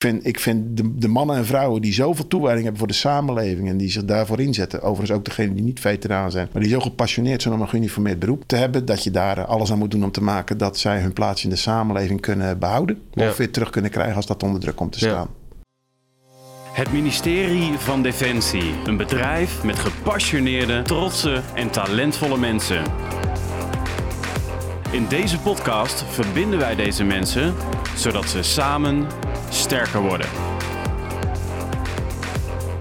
vind, ik vind de, de mannen en vrouwen die zoveel toewijding hebben voor de samenleving en die zich daarvoor inzetten, overigens ook degenen die niet veteraan zijn, maar die zo gepassioneerd zijn om een geuniformeerd beroep te hebben, dat je daar alles aan moet doen om te maken dat zij hun plaats in de samenleving kunnen behouden Ja. of weer terug kunnen krijgen als dat onder druk komt te Ja. staan. Het ministerie van Defensie. Een bedrijf met gepassioneerde, trotse en talentvolle mensen. In deze podcast verbinden wij deze mensen zodat ze samen sterker worden.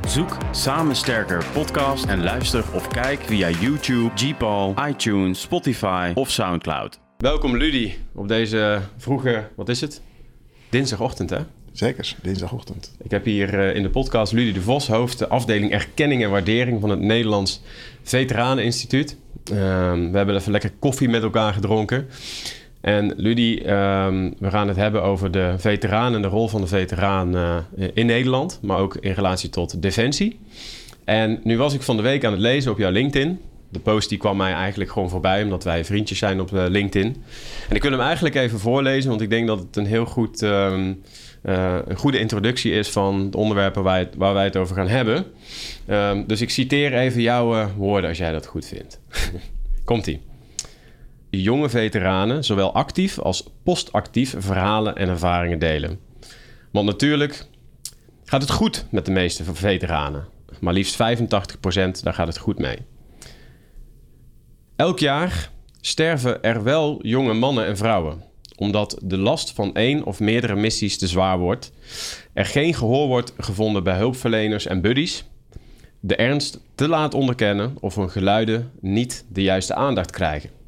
Zoek Samen Sterker podcast en luister of kijk via YouTube, Gpal, iTunes, Spotify of Soundcloud. Welkom Ludi op deze vroege, wat is het? Dinsdagochtend hè? Zeker, dinsdagochtend. Ik heb hier eh, in de podcast Ludi de Vos, hoofd de afdeling erkenning en waardering van het Nederlands Veteraneninstituut. Ehm, we hebben even lekker koffie met elkaar gedronken. En Ludi, ehm, we gaan het hebben over de veteraan en de rol van de veteraan eh, in Nederland, maar ook in relatie tot defensie. En nu was ik van de week aan het lezen op jouw LinkedIn. De post die kwam mij eigenlijk gewoon voorbij, omdat wij vriendjes zijn op eh, LinkedIn. En ik wil hem eigenlijk even voorlezen, want ik denk dat het een heel goed, ehm, eh, een goede introductie is van de onderwerpen waar, waar wij het over gaan hebben. Ehm, dus ik citeer even jouw woorden als jij dat goed vindt. Komt-ie. Jonge veteranen, zowel actief als postactief, verhalen en ervaringen delen. Want natuurlijk gaat het goed met de meeste veteranen. Maar liefst 85% daar gaat het goed mee. Elk jaar sterven er wel jonge mannen en vrouwen, omdat de last van één of meerdere missies te zwaar wordt, er geen gehoor wordt gevonden bij hulpverleners en buddies, de ernst te laat onderkennen of hun geluiden niet de juiste aandacht krijgen.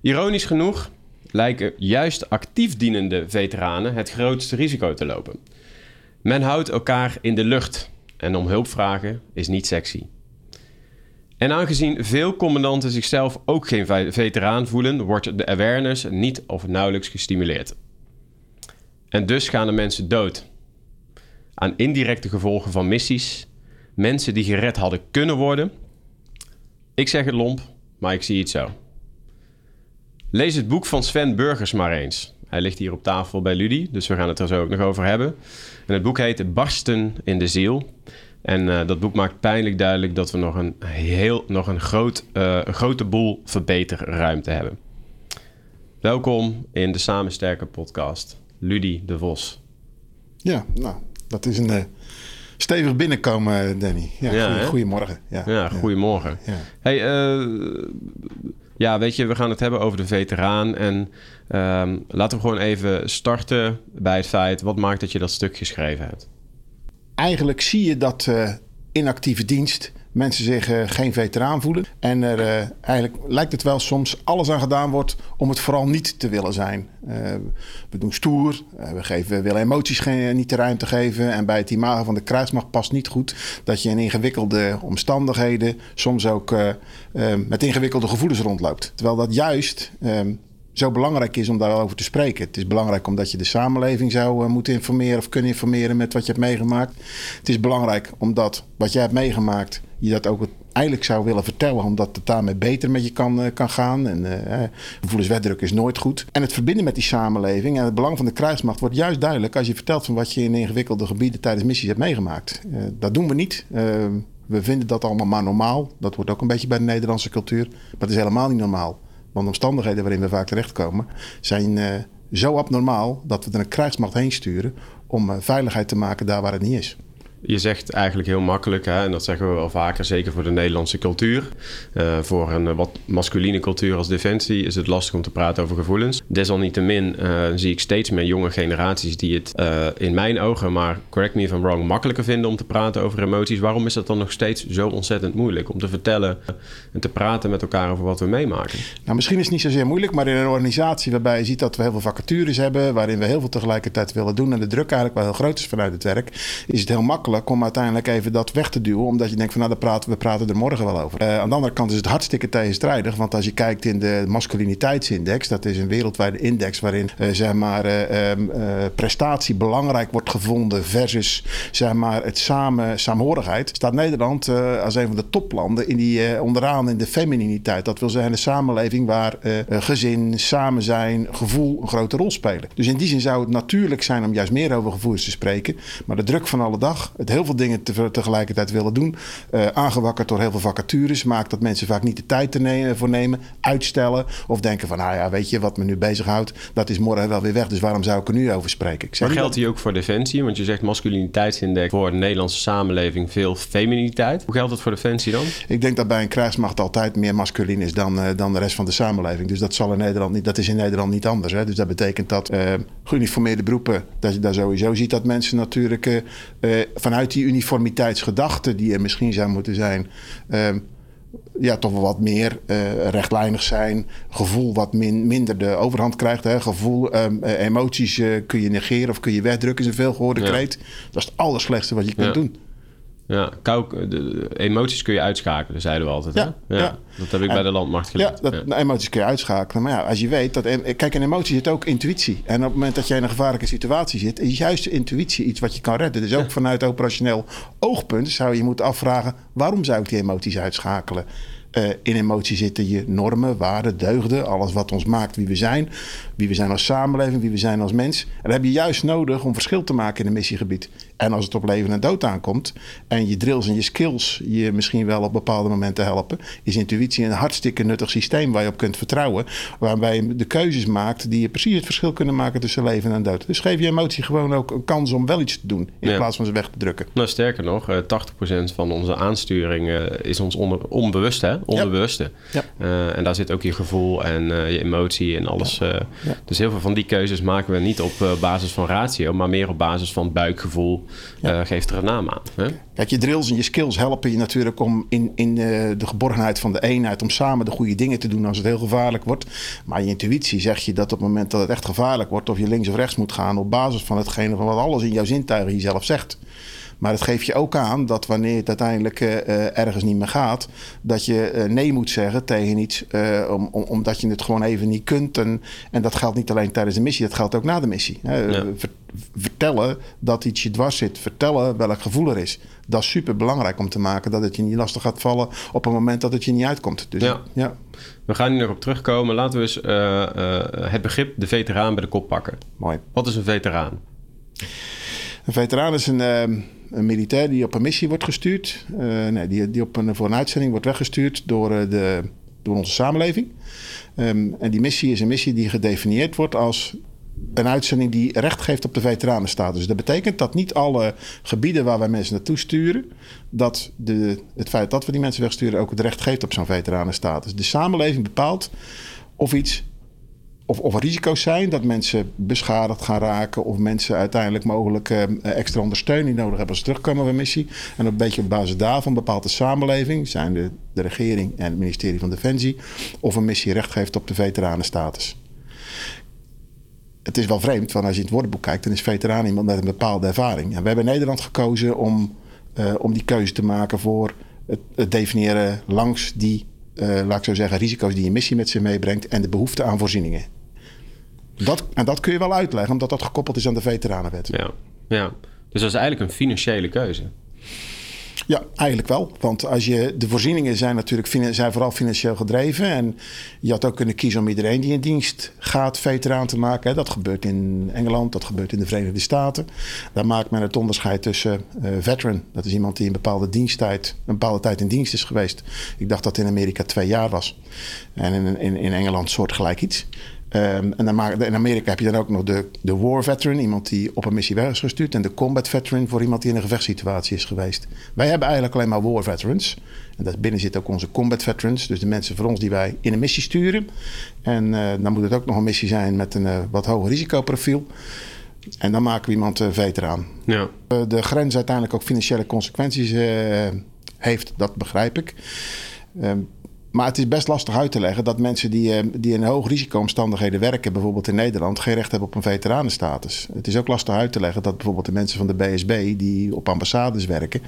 Ironisch genoeg lijken juist actief dienende veteranen het grootste risico te lopen. Men houdt elkaar in de lucht en om hulp vragen is niet sexy. En aangezien veel commandanten zichzelf ook geen ve- veteraan voelen, wordt de awareness niet of nauwelijks gestimuleerd. En dus gaan de mensen dood. Aan indirecte gevolgen van missies, mensen die gered hadden kunnen worden. Ik zeg het lomp, maar ik zie het zo. Lees het boek van Sven Burgers maar eens. Hij ligt hier op tafel bij Ludi, dus we gaan het er zo ook nog over hebben. En het boek heet Barsten in de ziel. En eh, dat boek maakt pijnlijk duidelijk dat we nog een, heel, nog een, groot, eh, een grote boel verbeterruimte hebben. Welkom in de Samen Sterker podcast, Ludi de Vos. Ja, nou, dat is een eh, stevig binnenkomen, Danny. Ja, Ja, goeie- hè? goeiemorgen. Ja, Ja, goedemorgen. Ja. Hey, eh, ja, weet je, we gaan het hebben over de veteraan. En ehm, laten we gewoon even starten bij het feit... wat maakt dat je dat stuk geschreven hebt? Eigenlijk zie je dat eh, in actieve dienst mensen zich eh, geen veteraan voelen. En er eh, eigenlijk lijkt het wel soms alles aan gedaan wordt om het vooral niet te willen zijn. Eh, we doen stoer, we, geven, willen emoties geen, niet de ruimte geven. En bij het imago van de krijgsmacht past niet goed dat je in ingewikkelde omstandigheden soms ook met ingewikkelde gevoelens rondloopt. Terwijl dat juist eh, zo belangrijk is om daarover te spreken. Het is belangrijk omdat je de samenleving zou eh, moeten informeren of kunnen informeren met wat je hebt meegemaakt. Het is belangrijk omdat wat jij hebt meegemaakt, je dat ook eigenlijk zou willen vertellen, omdat het daarmee beter met je kan, eh, kan gaan. En eh, eh, gevoelens wegdrukken is nooit goed. En het verbinden met die samenleving en het belang van de krijgsmacht wordt juist duidelijk als je vertelt van wat je in ingewikkelde gebieden tijdens missies hebt meegemaakt. Dat doen we niet. We vinden dat allemaal maar normaal. Dat wordt ook een beetje bij de Nederlandse cultuur. Maar het is helemaal niet normaal. De omstandigheden waarin we vaak terechtkomen zijn eh, zo abnormaal dat we er een krijgsmacht heen sturen om eh, veiligheid te maken daar waar het niet is. Je zegt eigenlijk heel makkelijk, hè, en dat zeggen we wel vaker, zeker voor de Nederlandse cultuur. Eh, voor een eh, wat masculine cultuur als defensie is het lastig om te praten over gevoelens. Desalniettemin eh, zie ik steeds meer jonge generaties die het in mijn ogen, maar correct me if I'm wrong, makkelijker vinden om te praten over emoties. Waarom is dat dan nog steeds zo ontzettend moeilijk om te vertellen en te praten met elkaar over wat we meemaken? Nou, misschien is het niet zozeer moeilijk, maar in een organisatie waarbij je ziet dat we heel veel vacatures hebben, waarin we heel veel tegelijkertijd willen doen en de druk eigenlijk wel heel groot is vanuit het werk, is het heel makkelijk makkelijk om uiteindelijk even dat weg te duwen. Omdat je denkt van nou, praten, we praten er morgen wel over. Uh, aan de andere kant is het hartstikke tegenstrijdig. Want als je kijkt in de masculiniteitsindex, dat is een wereldwijde index waarin uh, zeg maar, uh, prestatie belangrijk wordt gevonden versus zeg maar, het samen, saamhorigheid. Staat Nederland als een van de toplanden in die, onderaan in de femininiteit. Dat wil zeggen een samenleving waar gezin, samen zijn, gevoel een grote rol spelen. Dus in die zin zou het natuurlijk zijn om juist meer over gevoelens te spreken. Maar de druk van alle dag, het heel veel dingen te, tegelijkertijd willen doen, uh, aangewakkerd door heel veel vacatures, maakt dat mensen vaak niet de tijd te nemen, voor nemen, uitstellen of denken van, nou ja, weet je wat me nu bezighoudt, dat is morgen wel weer weg, dus waarom zou ik er nu over spreken? Ik maar geldt die ook voor defensie? Want je zegt masculiniteitsindex voor de Nederlandse samenleving veel feminiteit. Hoe geldt dat voor defensie dan? Ik denk dat bij een krijgsmacht altijd meer masculin is dan, uh, dan de rest van de samenleving. Dus dat zal in Nederland niet, dat is in Nederland niet anders. Hè? Dus dat betekent dat uh, geuniformeerde beroepen, dat je daar sowieso ziet dat mensen natuurlijk uh, vanuit die uniformiteitsgedachte die er misschien zou moeten zijn. Uh, ja, toch wel wat meer uh, rechtlijnig zijn. Gevoel wat min, minder de overhand krijgt. Hè. Gevoel, um, emoties kun je negeren of kun je wegdrukken, is een veelgehoorde ja. kreet. Dat is het allerslechtste wat je kunt ja. doen. Ja, kou, de emoties kun je uitschakelen, zeiden we altijd. Ja, hè? Ja, ja. Dat heb ik en, bij de landmacht geleerd. Ja, dat, ja. emoties kun je uitschakelen. Maar ja, als je weet dat... Kijk, in emotie zit ook intuïtie. En op het moment dat jij in een gevaarlijke situatie zit... is juist de intuïtie iets wat je kan redden. Dus ook vanuit operationeel oogpunt zou je moeten afvragen... waarom zou ik die emoties uitschakelen? Uh, in emotie zitten je normen, waarden, deugden, alles wat ons maakt wie we zijn. Wie we zijn als samenleving, wie we zijn als mens. En dat heb je juist nodig om verschil te maken in een missiegebied. En als het op leven en dood aankomt en je drills en je skills je misschien wel op bepaalde momenten helpen, is intuïtie een hartstikke nuttig systeem waar je op kunt vertrouwen. Waarbij je de keuzes maakt die je precies het verschil kunnen maken tussen leven en dood. Dus geef je emotie gewoon ook een kans om wel iets te doen in ja. plaats van ze weg te drukken. Nou, sterker nog, 80% van onze aansturing is ons onbewust, hè? Onbewuste. Ja. Uh, en daar zit ook je gevoel en uh, je emotie en alles. Uh, dus heel veel van die keuzes maken we niet op basis van ratio, maar meer op basis van buikgevoel. Geeft er een naam aan. Hè? Kijk, je drills en je skills helpen je natuurlijk om in, in de, de geborgenheid van de eenheid, om samen de goede dingen te doen als het heel gevaarlijk wordt. Maar je intuïtie zegt je dat op het moment dat het echt gevaarlijk wordt, of je links of rechts moet gaan op basis van hetgene van wat alles in jouw zintuigen jezelf zegt. Maar het geeft je ook aan dat wanneer het uiteindelijk uh, ergens niet meer gaat, dat je uh, nee moet zeggen tegen iets, om, om, omdat je het gewoon even niet kunt. En, en dat geldt niet alleen tijdens de missie, dat geldt ook na de missie. Ja. Vertellen dat iets je dwars zit, vertellen welk gevoel er is. Dat is super belangrijk om te maken dat het je niet lastig gaat vallen op een moment dat het je niet uitkomt. Dus, ja. ja. We gaan hier nog op terugkomen. Laten we eens het begrip de veteraan bij de kop pakken. Mooi. Wat is een veteraan? Een veteraan is een, uh, een militair die op een missie wordt gestuurd. Uh, nee, die, die op een, voor een uitzending wordt weggestuurd door, uh, de, door onze samenleving. Um, en die missie is een missie die gedefinieerd wordt als een uitzending die recht geeft op de veteranenstatus. Dat betekent dat niet alle gebieden waar wij mensen naartoe sturen, dat de, het feit dat we die mensen wegsturen ook het recht geeft op zo'n veteranenstatus. De samenleving bepaalt of iets of, of risico's zijn dat mensen beschadigd gaan raken of mensen uiteindelijk mogelijk uh, extra ondersteuning nodig hebben als ze terugkomen van een missie. En een beetje op basis daarvan bepaalt de samenleving, zijn de, de regering en het ministerie van Defensie, of een missie recht geeft op de veteranenstatus. Het is wel vreemd, want als je het woordenboek kijkt, dan is veteraan iemand met een bepaalde ervaring. En we hebben in Nederland gekozen om, uh, om die keuze te maken voor het, definiëren langs die, uh, laat ik zo zeggen, risico's die je missie met zich meebrengt en de behoefte aan voorzieningen. Dat, en dat kun je wel uitleggen, omdat dat gekoppeld is aan de veteranenwet. Ja, ja. dus dat is eigenlijk een financiële keuze. Ja, eigenlijk wel. Want als je, de voorzieningen zijn natuurlijk zijn vooral financieel gedreven. En je had ook kunnen kiezen om iedereen die in dienst gaat veteraan te maken. Dat gebeurt in Engeland, dat gebeurt in de Verenigde Staten. Daar maakt men het onderscheid tussen uh, veteran. Dat is iemand die een bepaalde diensttijd, een bepaalde tijd in dienst is geweest. Ik dacht dat in Amerika twee jaar was. En in, in, in Engeland soortgelijk iets. Um, en dan maak, in Amerika heb je dan ook nog de, de war veteran, iemand die op een missie weg is gestuurd. En de combat veteran voor iemand die in een gevechtssituatie is geweest. Wij hebben eigenlijk alleen maar war veterans. En daarbinnen zitten ook onze combat veterans. Dus de mensen voor ons die wij in een missie sturen. En uh, dan moet het ook nog een missie zijn met een uh, wat hoger risicoprofiel. En dan maken we iemand uh, veteraan. Ja. de grens uiteindelijk ook financiële consequenties heeft, dat begrijp ik. Um, maar het is best lastig uit te leggen dat mensen die, eh, die in hoog risicoomstandigheden werken, bijvoorbeeld in Nederland, geen recht hebben op een veteranenstatus. Het is ook lastig uit te leggen dat bijvoorbeeld de mensen van de BSB die op ambassades werken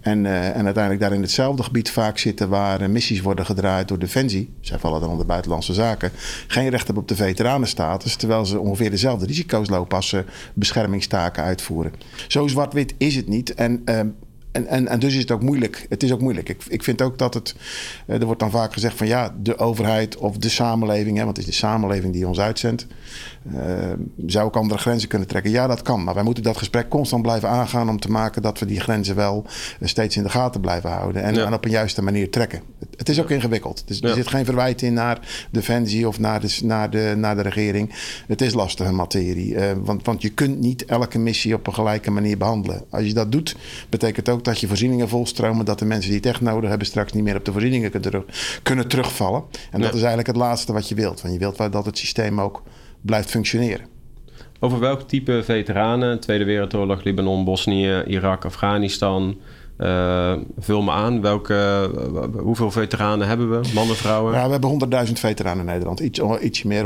en, eh, en uiteindelijk daar in hetzelfde gebied vaak zitten waar eh, missies worden gedraaid door Defensie, zij vallen dan onder buitenlandse zaken, geen recht hebben op de veteranenstatus, terwijl ze ongeveer dezelfde risico's lopen als ze beschermingstaken uitvoeren. Zo zwart-wit is het niet. En ehm, en, en, en dus is het ook moeilijk. Het is ook moeilijk. Ik, ik vind ook dat het. Eh, er wordt dan vaak gezegd van ja, de overheid of de samenleving, hè, want het is de samenleving die ons uitzendt. Uh, zou ook andere grenzen kunnen trekken? Ja, dat kan. Maar wij moeten dat gesprek constant blijven aangaan om te maken dat we die grenzen wel eh, steeds in de gaten blijven houden. En, en op een juiste manier trekken. Het, is ook ingewikkeld. Dus, Er zit geen verwijt in naar Defensie of naar de, naar de, naar de regering. Het is lastige materie. Uh, want, want je kunt niet elke missie op een gelijke manier behandelen. Als je dat doet, betekent ook dat je voorzieningen volstromen. Dat de mensen die het echt nodig hebben straks niet meer op de voorzieningen kunnen, terug, kunnen terugvallen. En dat is eigenlijk het laatste wat je wilt. Want je wilt dat het systeem ook blijft functioneren. Over welk type veteranen, Tweede Wereldoorlog, Libanon, Bosnië, Irak, Afghanistan, uh, vul me aan, welke, uh, hoeveel veteranen hebben we? Mannen, vrouwen? We hebben 100.000 veteranen in Nederland. Iets, ietsje meer,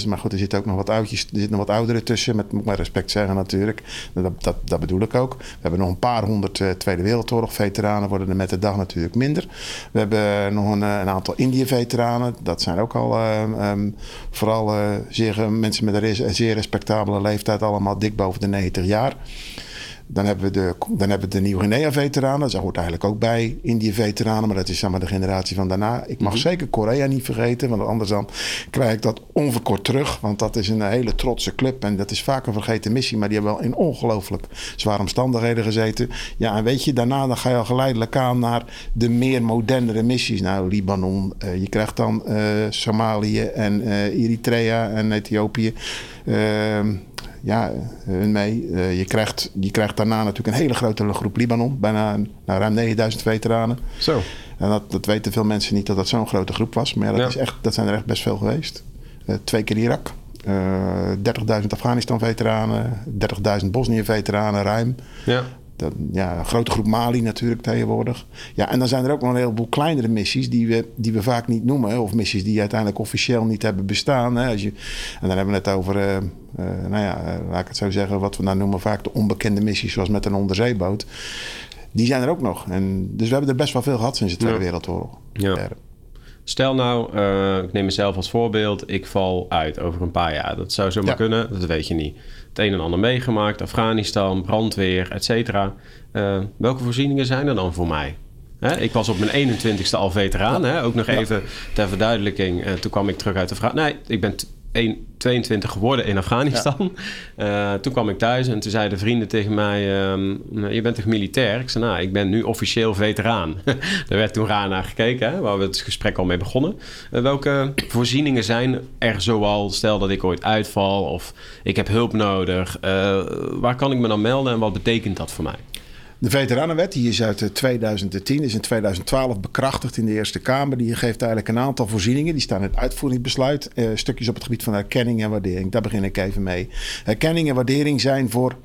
102.000. Maar goed, er zitten ook nog wat oudjes, er zitten nog wat ouderen tussen. Met, moet maar respect zeggen natuurlijk. Dat, dat, dat, bedoel ik ook. We hebben nog een paar honderd uh, Tweede Wereldoorlog veteranen. Worden er met de dag natuurlijk minder. We hebben nog een, een aantal Indië-veteranen. Dat zijn ook al um, vooral zeer, mensen met een zeer respectabele leeftijd. Allemaal dik boven de 90 jaar. Dan hebben we de, dan hebben we de Nieuw-Guinea-veteranen. Dat hoort eigenlijk ook bij Indië-veteranen. Maar dat is zeg maar de generatie van daarna. Ik mag mhm. zeker Korea niet vergeten. Want anders dan krijg ik dat onverkort terug. Want dat is een hele trotse club. En dat is vaak een vergeten missie. Maar die hebben wel in ongelooflijk zware omstandigheden gezeten. Ja, en weet je, daarna dan ga je al geleidelijk aan naar de meer modernere missies. Nou, Libanon. Uh, je krijgt dan uh, Somalië en uh, Eritrea en Ethiopië. Ja, hun mee. Uh, je, krijgt, je krijgt daarna natuurlijk een hele grote groep Libanon. Bijna nou, ruim 9000 veteranen. Zo. En dat, dat weten veel mensen niet dat dat zo'n grote groep was. Maar ja, dat, Is echt, dat zijn er echt best veel geweest. Uh, twee keer Irak. Uh, 30.000 Afghanistan-veteranen. 30.000 Bosnië-veteranen ruim. Ja. Dat, ja, een grote groep Mali natuurlijk tegenwoordig. Ja, en dan zijn er ook nog een heleboel kleinere missies die we, die we vaak niet noemen. Of missies die uiteindelijk officieel niet hebben bestaan. Hè. Als je, en dan hebben we het over, uh, uh, nou ja, uh, laat ik het zo zeggen, wat we nou noemen vaak de onbekende missies, zoals met een onderzeeboot. Die zijn er ook nog. En, dus we hebben er best wel veel gehad sinds de Tweede Wereldoorlog. Ja. Stel nou, ik neem mezelf als voorbeeld, ik val uit over een paar jaar. Dat zou zomaar kunnen, dat weet je niet het een en ander meegemaakt. Afghanistan, brandweer, et cetera. Uh, welke voorzieningen zijn er dan voor mij? Ik was op mijn 21ste al veteraan. Hè? Ook nog even ter verduidelijking. Uh, toen kwam ik terug uit de vraag. Nee, ik ben 1, 22 geworden in Afghanistan. Ja. Uh, toen kwam ik thuis en toen zeiden vrienden tegen mij... Um, je bent toch militair? Ik zei, nou, ik ben nu officieel veteraan. Daar werd toen raar naar gekeken, hè, waar we het gesprek al mee begonnen. Uh, welke voorzieningen zijn er zoal... stel dat ik ooit uitval of ik heb hulp nodig. Uh, waar kan ik me dan melden en wat betekent dat voor mij? De Veteranenwet, die is uit 2010, is in 2012 bekrachtigd in de Eerste Kamer. Die geeft eigenlijk een aantal voorzieningen. Die staan in het uitvoeringsbesluit. Uh, stukjes op het gebied van erkenning en waardering. Daar begin ik even mee. Erkenning en waardering zijn voor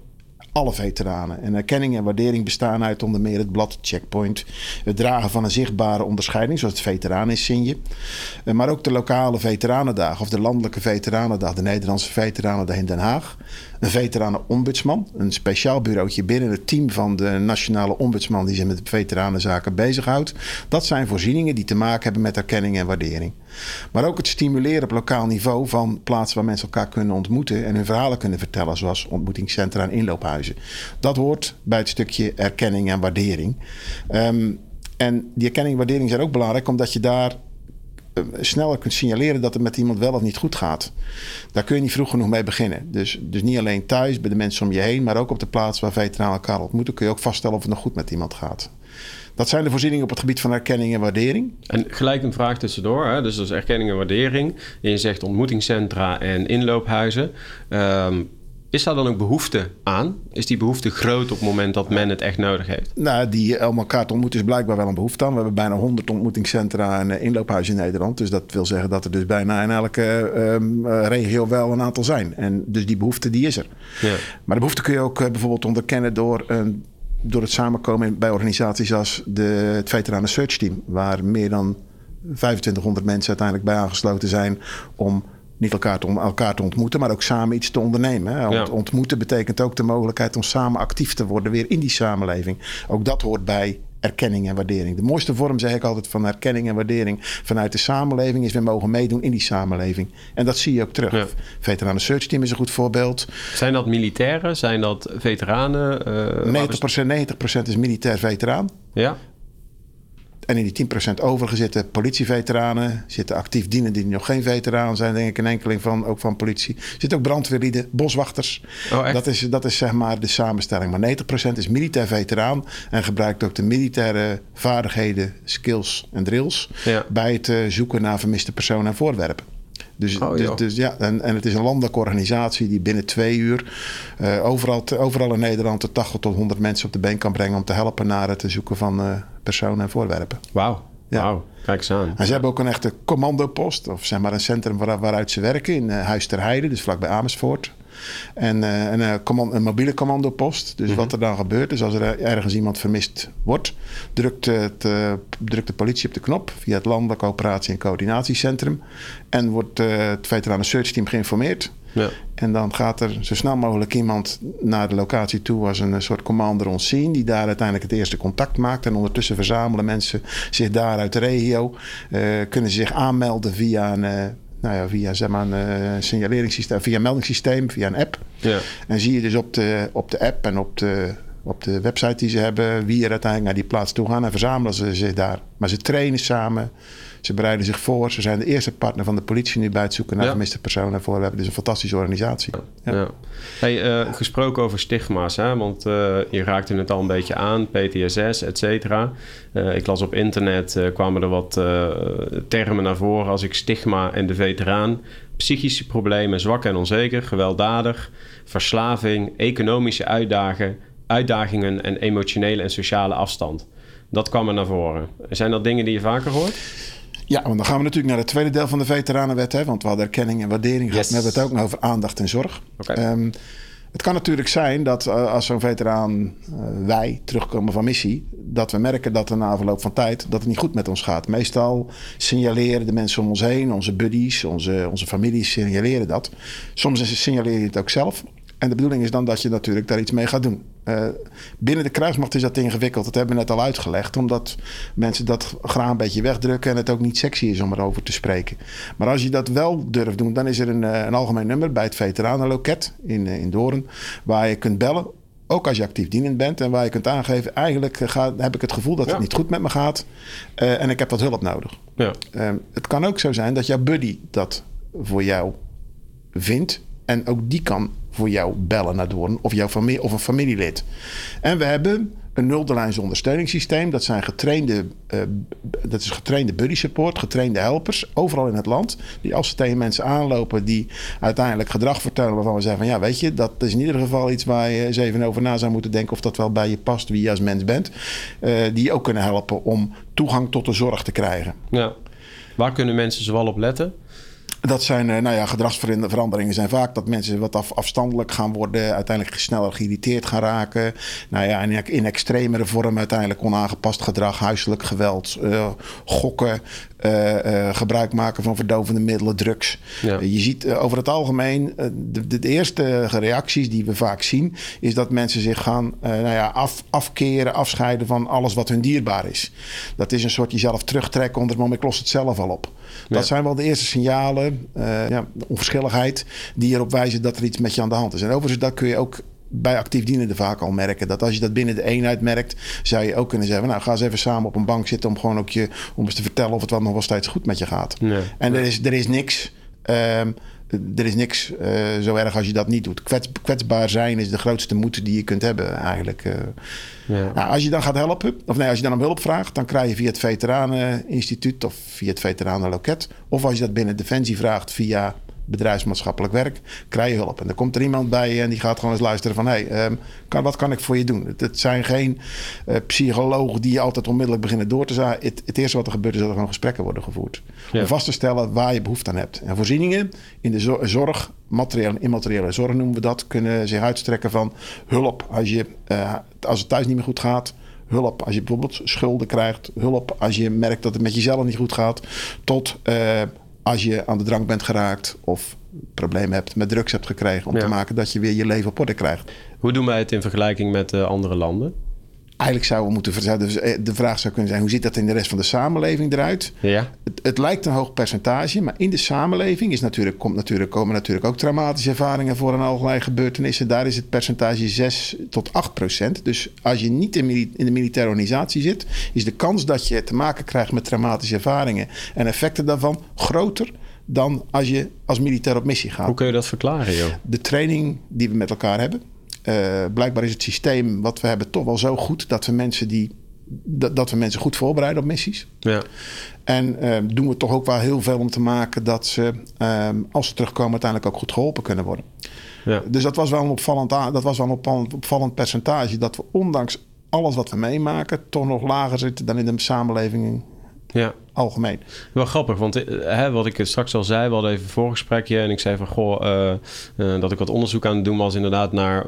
alle veteranen. En erkenning en waardering bestaan uit onder meer het blad Checkpoint, het dragen van een zichtbare onderscheiding, zoals het veteraneninsigne, eh, maar ook de lokale veteranendag of de landelijke veteranendag, de Nederlandse veteranendag in Den Haag. Een veteranenombudsman, een speciaal bureautje binnen het team van de nationale ombudsman die zich met veteranenzaken bezighoudt. Dat zijn voorzieningen die te maken hebben met erkenning en waardering. Maar ook het stimuleren op lokaal niveau van plaatsen waar mensen elkaar kunnen ontmoeten en hun verhalen kunnen vertellen, zoals ontmoetingscentra en inloophuizen. Dat hoort bij het stukje erkenning en waardering. Um, en die erkenning en waardering zijn ook belangrijk omdat je daar eh, sneller kunt signaleren dat het met iemand wel of niet goed gaat. Daar kun je niet vroeg genoeg mee beginnen. Dus, dus niet alleen thuis bij de mensen om je heen, maar ook op de plaats waar veteranen elkaar ontmoeten, kun je ook vaststellen of het nog goed met iemand gaat. Dat zijn de voorzieningen op het gebied van erkenning en waardering. En gelijk een vraag tussendoor. Hè? Dus dat erkenning en waardering. je zegt ontmoetingscentra en inloophuizen. Um, is daar dan ook behoefte aan? Is die behoefte groot op het moment dat men het echt nodig heeft? Nou, die elkaar te ontmoeten is blijkbaar wel een behoefte aan. We hebben bijna 100 ontmoetingscentra en eh, inloophuizen in Nederland. Dus dat wil zeggen dat er dus bijna in elke um, regio wel een aantal zijn. En dus die behoefte die is er. Ja. Maar de behoefte kun je ook bijvoorbeeld onderkennen door door het samenkomen bij organisaties als de, het Veteranen Search Team, waar meer dan 2500 mensen uiteindelijk bij aangesloten zijn om niet elkaar te, elkaar te ontmoeten, maar ook samen iets te ondernemen. Hè. Ontmoeten betekent ook de mogelijkheid om samen actief te worden weer in die samenleving. Ook dat hoort bij erkenning en waardering. De mooiste vorm, zeg ik altijd, van erkenning en waardering vanuit de samenleving is we mogen meedoen in die samenleving. En dat zie je ook terug. Ja. Veteranen Search Team is een goed voorbeeld. Zijn dat militairen? Zijn dat veteranen? Eh, 90%, 90% is militair veteraan. Ja? En in die 10% overige zitten politieveteranen, zitten actief dienenden die nog geen veteraan zijn, denk ik een enkeling van, ook van politie. Er zitten ook brandweerlieden, boswachters. Oh, dat, is, dat is zeg maar de samenstelling. Maar 90% is militair veteraan en gebruikt ook de militaire vaardigheden, skills en drills Ja. bij het eh, zoeken naar vermiste personen en voorwerpen. Dus, Oh, dus, dus ja, en, en het is een landelijke organisatie die binnen twee uur eh, overal, te- overal in Nederland de 80 tot 100 mensen op de been kan brengen om te helpen naar het zoeken van eh, personen en voorwerpen. Wauw. Ja. Wauw. Kijk eens aan. En ze hebben ook een echte commandopost, of zeg maar een centrum waar, waaruit ze werken in eh, Huis ter Heide, dus vlakbij Amersfoort. En, eh, en, eh, command- een mobiele commandopost. Dus wat er dan gebeurt, is als er ergens iemand vermist wordt, drukt, het, eh, drukt de politie op de knop via het Landelijk Operatie- en Coördinatiecentrum. En wordt het Veteranen Search Team geïnformeerd. Ja. En dan gaat er zo snel mogelijk iemand naar de locatie toe als een soort commander on scene, die daar uiteindelijk het eerste contact maakt. En ondertussen verzamelen mensen zich daar uit de regio. kunnen ze zich aanmelden via een, nou ja, via, zeg maar een eh, signaleringssysteem, via een meldingssysteem, via een app. Ja. En zie je dus op de, op de app en op de, op de website die ze hebben, wie er uiteindelijk naar die plaats toe gaan en verzamelen ze zich daar. Maar ze trainen samen. Ze bereiden zich voor. Ze zijn de eerste partner van de politie nu bij het zoeken naar Ja. vermiste personen en voorwerpen. Dus een fantastische organisatie. Ja. Ja. Hey, eh, gesproken over stigma's, hè? want eh, je raakte het al een beetje aan, PTSS, et cetera. Eh, ik las op internet, kwamen er wat termen naar voren als ik stigma en de veteraan. Psychische problemen, zwak en onzeker, gewelddadig, verslaving, economische uitdagen, uitdagingen en emotionele en sociale afstand. Dat kwam er naar voren. Zijn dat dingen die je vaker hoort? Ja, want dan gaan we natuurlijk naar het tweede deel van de Veteranenwet. Hè, want we hadden erkenning en waardering gehad. Yes. We hebben het ook nog over aandacht en zorg. Ehm, het kan natuurlijk zijn dat eh, als zo'n veteraan, eh, wij, terugkomen van missie... dat we merken dat er na verloop van tijd dat het niet goed met ons gaat. Meestal signaleren de mensen om ons heen, onze buddies, onze, onze families signaleren dat. Soms signaleer je het ook zelf. En de bedoeling is dan dat je natuurlijk daar iets mee gaat doen. Eh, binnen de kruismacht is dat ingewikkeld. Dat hebben we net al uitgelegd. Omdat mensen dat graag een beetje wegdrukken. En het ook niet sexy is om erover te spreken. Maar als je dat wel durft doen. Dan is er een, eh, een algemeen nummer bij het veteranenloket in, eh, in Doorn. Waar je kunt bellen. Ook als je actief dienend bent. En waar je kunt aangeven. Eigenlijk ga, heb ik het gevoel dat Ja. het niet goed met me gaat. en ik heb wat hulp nodig. Ja. Ehm, het kan ook zo zijn dat jouw buddy dat voor jou vindt. En ook die kan voor jou bellen naar Doorn. Of, jouw familie, of een familielid. En we hebben een nulderlijns ondersteuningssysteem. Dat zijn getrainde, eh, dat is getrainde buddy support, getrainde helpers. Overal in het land. Die als ze tegen mensen aanlopen die uiteindelijk gedrag vertonen. Waarvan we zeggen van ja weet je. Dat is in ieder geval iets waar je eens even over na zou moeten denken. Of dat wel bij je past wie je als mens bent. eh, die ook kunnen helpen om toegang tot de zorg te krijgen. ja. Waar kunnen mensen zoal op letten? Dat zijn, eh, nou ja, gedragsveranderingen zijn vaak dat mensen wat af, afstandelijk gaan worden, uiteindelijk sneller geïrriteerd gaan raken. Nou ja, in, in extremere vorm uiteindelijk onaangepast gedrag, huiselijk geweld, eh, gokken, eh, gebruik maken van verdovende middelen, drugs. Ja. Je ziet over het algemeen, de, de, de eerste reacties die we vaak zien, is dat mensen zich gaan nou ja, af, afkeren, afscheiden van alles wat hun dierbaar is. Dat is een soort jezelf terugtrekken onder het moment, ik los het zelf al op. Dat Ja. zijn wel de eerste signalen, eh, ja, de onverschilligheid, die erop wijzen dat er iets met je aan de hand is. En overigens, dat kun je ook bij actief dienenden vaak al merken. Dat als je dat binnen de eenheid merkt, zou je ook kunnen zeggen: Nou, ga eens even samen op een bank zitten om gewoon ook je, om eens te vertellen of het wel nog wel steeds goed met je gaat. Nee. En er is, er is niks. ehm, er is niks eh, zo erg als je dat niet doet. Kwets, kwetsbaar zijn is de grootste moed die je kunt hebben, eigenlijk. eh. Ja. Nou, als je dan gaat helpen, of nee, als je dan om hulp vraagt, dan krijg je via het Veteraneninstituut of via het Veteranenloket. Of als je dat binnen Defensie vraagt via bedrijfsmaatschappelijk werk, krijg je hulp. En dan komt er iemand bij je en die gaat gewoon eens luisteren van... hé, hey, ehm, kan, wat kan ik voor je doen? Het, het zijn geen eh, psychologen die je altijd onmiddellijk beginnen door te zagen. Het, het eerste wat er gebeurt is dat er gewoon gesprekken worden gevoerd. Ja. Om vast te stellen waar je behoefte aan hebt. En voorzieningen in de zo- zorg, materiële en immateriële zorg noemen we dat... kunnen zich uitstrekken van hulp als, je, eh, als het thuis niet meer goed gaat... hulp als je bijvoorbeeld schulden krijgt. Hulp als je merkt dat het met jezelf niet goed gaat. Tot eh, als je aan de drank bent geraakt of problemen hebt met drugs hebt gekregen. Om Ja. te maken dat je weer je leven op orde krijgt. Hoe doen wij het in vergelijking met eh, andere landen? Eigenlijk zouden we moeten dus, eh, de vraag zou kunnen zijn: hoe ziet dat in de rest van de samenleving eruit? Ja. Het, het lijkt een hoog percentage, maar in de samenleving is natuurlijk, komt natuurlijk, komen natuurlijk ook traumatische ervaringen voor en allerlei gebeurtenissen. Daar is het percentage 6 tot 8 procent. Dus als je niet in, in de militaire organisatie zit, is de kans dat je te maken krijgt met traumatische ervaringen en effecten daarvan groter dan als je als militair op missie gaat Hoe kun je dat verklaren, joh? de training die we met elkaar hebben. Eh, blijkbaar is het systeem wat we hebben toch wel zo goed dat we mensen die dat, dat we mensen goed voorbereiden op missies. Ja. En eh, doen we toch ook wel heel veel om te maken dat ze, eh, als ze terugkomen, uiteindelijk ook goed geholpen kunnen worden. Ja. Dus dat was wel een opvallend, dat was wel een opvallend, opvallend percentage. Dat we ondanks alles wat we meemaken, toch nog lager zitten dan in de samenleving ja. Algemeen. Wel grappig, want eh, hè, wat ik straks al zei, we hadden even een voorgesprekje en ik zei van goh, eh, eh, dat ik wat onderzoek aan het doen was inderdaad naar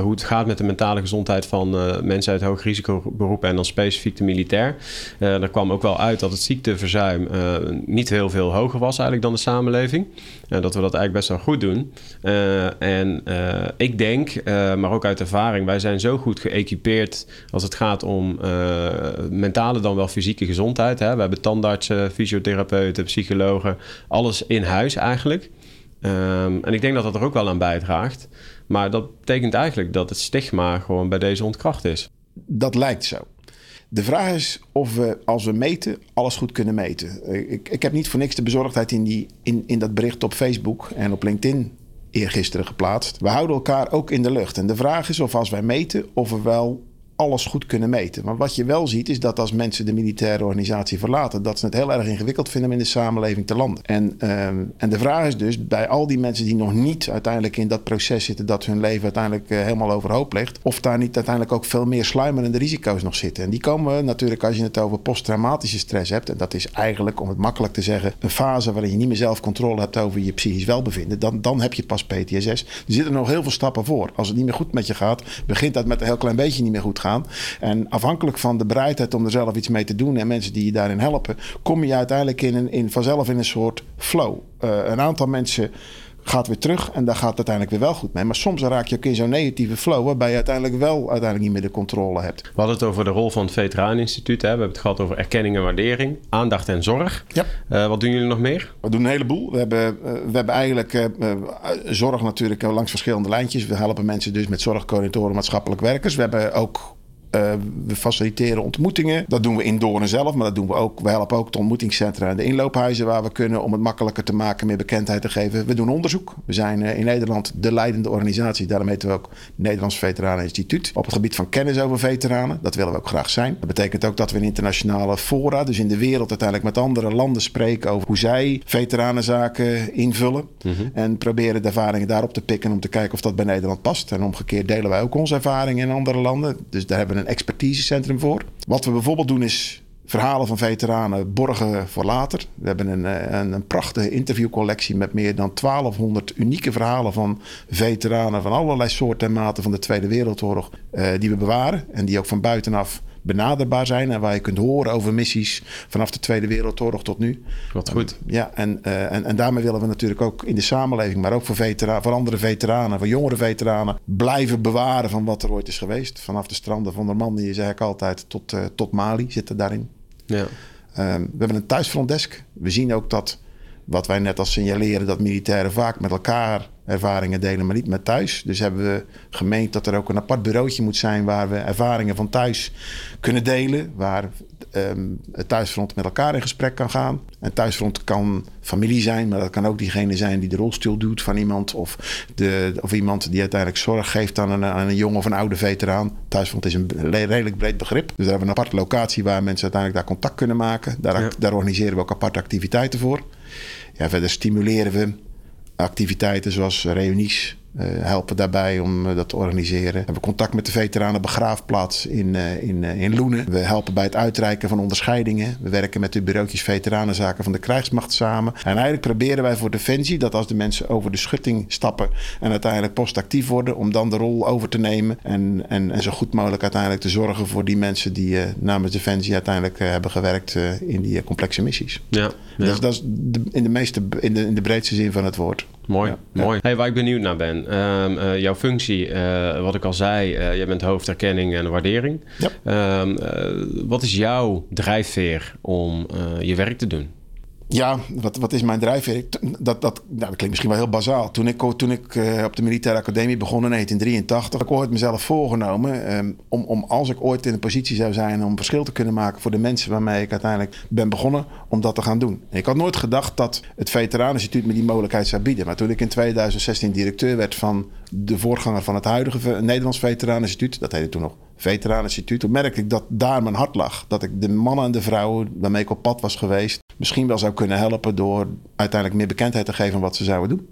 hoe het gaat met de mentale gezondheid van mensen uit hoogrisicoberoepen en dan specifiek de militair. Daar kwam ook wel uit dat het ziekteverzuim niet heel veel hoger was eigenlijk dan de samenleving. Eh, dat we dat eigenlijk best wel goed doen. En ik denk, maar ook uit ervaring, wij zijn zo goed geëquipeerd als het gaat om mentale dan wel fysieke gezondheid. Hè. We hebben tandartsen, fysiotherapeuten, psychologen, alles in huis eigenlijk. Ehm, en ik denk dat dat er ook wel aan bijdraagt. Maar dat betekent eigenlijk dat het stigma gewoon bij deze ontkracht is. Dat lijkt zo. De vraag is of we, als we meten, alles goed kunnen meten. Eh, Ik, ik heb niet voor niks de bezorgdheid in, die, in, in dat bericht op Facebook en op LinkedIn eergisteren geplaatst. We houden elkaar ook in de lucht. En de vraag is of als wij meten, of we wel alles goed kunnen meten. Maar wat je wel ziet, is dat als mensen de militaire organisatie verlaten, dat ze het heel erg ingewikkeld vinden om in de samenleving te landen. En, ehm, en de vraag is dus, bij al die mensen die nog niet uiteindelijk in dat proces zitten, dat hun leven uiteindelijk eh, helemaal overhoop ligt, of daar niet uiteindelijk ook veel meer sluimerende risico's nog zitten. En die komen natuurlijk als je het over posttraumatische stress hebt, en dat is eigenlijk, om het makkelijk te zeggen, een fase waarin je niet meer zelf controle hebt over je psychisch welbevinden, dan, dan heb je pas PTSS. Er zitten nog heel veel stappen voor. Als het niet meer goed met je gaat, begint dat met een heel klein beetje niet meer goed gaan. En afhankelijk van de bereidheid om er zelf iets mee te doen en mensen die je daarin helpen, kom je uiteindelijk in een, in, vanzelf in een soort flow. Eh, een aantal mensen gaat weer terug en daar gaat het uiteindelijk weer wel goed mee. Maar soms raak je ook in zo'n negatieve flow waarbij je uiteindelijk wel uiteindelijk niet meer de controle hebt. We hadden het over de rol van het Veteraneninstituut. Hè. We hebben het gehad over erkenning en waardering, aandacht en zorg. Ja. Eh, wat doen jullie nog meer? We doen een heleboel. We hebben, eh, we hebben eigenlijk zorg natuurlijk langs verschillende lijntjes. We helpen mensen dus met zorgcoördinatoren, maatschappelijk werkers. We hebben ook eh, we faciliteren ontmoetingen. Dat doen we in Doorn zelf, maar dat doen we ook. We helpen ook de ontmoetingscentra en de inloophuizen waar we kunnen om het makkelijker te maken, meer bekendheid te geven. We doen onderzoek. We zijn eh, in Nederland de leidende organisatie. Daarom heten we ook Nederlands Veteranen Instituut. Op het gebied van kennis over veteranen. Dat willen we ook graag zijn. Dat betekent ook dat we in internationale fora, dus in de wereld uiteindelijk met andere landen spreken over hoe zij veteranenzaken invullen. En proberen de ervaringen daarop te pikken om te kijken of dat bij Nederland past. En omgekeerd delen wij ook onze ervaringen in andere landen. Dus daar hebben we een expertisecentrum voor. Wat we bijvoorbeeld doen is verhalen van veteranen borgen voor later. We hebben een, eh, een, een prachtige interviewcollectie met meer dan 1200 unieke verhalen van veteranen van allerlei soorten en maten van de Tweede Wereldoorlog. eh, die we bewaren en die ook van buitenaf benaderbaar zijn en waar je kunt horen over missies vanaf de Tweede Wereldoorlog tot nu. Wat goed. Ja, en, eh, en, en daarmee willen we natuurlijk ook in de samenleving, maar ook voor, vetera voor andere veteranen, voor jongere veteranen, blijven bewaren van wat er ooit is geweest. Vanaf de stranden van Normandië, zeg ik altijd, tot, eh, tot Mali zitten daarin. Ja. Ehm, we hebben een thuisfrontdesk. We zien ook dat, wat wij net al signaleren, dat militairen vaak met elkaar ervaringen delen, maar niet met thuis. Dus hebben we gemeend dat er ook een apart bureautje moet zijn waar we ervaringen van thuis kunnen delen. Waar ehm, het thuisfront met elkaar in gesprek kan gaan. En thuisfront kan familie zijn, maar dat kan ook diegene zijn die de rolstoel doet van iemand. Of, de, of iemand die uiteindelijk zorg geeft aan een, aan een jong of een oude veteraan. Thuisfront is een redelijk breed begrip. Dus daar hebben we een aparte locatie waar mensen uiteindelijk daar contact kunnen maken. Daar, Ja. daar organiseren we ook aparte activiteiten voor. Ja, verder stimuleren we activiteiten zoals reunies, helpen daarbij om dat te organiseren. We hebben contact met de veteranen begraafplaats in, in, in Loenen. We helpen bij het uitreiken van onderscheidingen. We werken met de bureautjes veteranenzaken van de krijgsmacht samen. En eigenlijk proberen wij voor Defensie dat als de mensen over de schutting stappen en uiteindelijk postactief worden, om dan de rol over te nemen en, en, en zo goed mogelijk uiteindelijk te zorgen voor die mensen die namens Defensie uiteindelijk hebben gewerkt in die complexe missies. Ja, Dus dat is in, de meeste, in, de, in de breedste zin van het woord. Mooi, mooi. Hey, waar ik benieuwd naar ben, ehm, eh, jouw functie, uh, wat ik al zei, uh, jij bent hoofderkenning en waardering. Ja. Ehm, wat is jouw drijfveer om je werk te doen? Ja, wat, wat is mijn drijfveer? Dat, dat, nou, dat klinkt misschien wel heel bazaal. Toen ik, toen ik uh, op de militaire academie begon in 1983, heb ik ooit mezelf voorgenomen um, om, om als ik ooit in een positie zou zijn om verschil te kunnen maken voor de mensen waarmee ik uiteindelijk ben begonnen, om dat te gaan doen. En ik had nooit gedacht dat het Veteraneninstituut me die mogelijkheid zou bieden. Maar toen ik in 2016 directeur werd van de voorganger van het huidige Nederlands Veteraneninstituut, dat heette toen nog Veteraneninstituut, merkte ik dat daar mijn hart lag. Dat ik de mannen en de vrouwen waarmee ik op pad was geweest, misschien wel zou kunnen helpen door uiteindelijk meer bekendheid te geven wat ze zouden doen.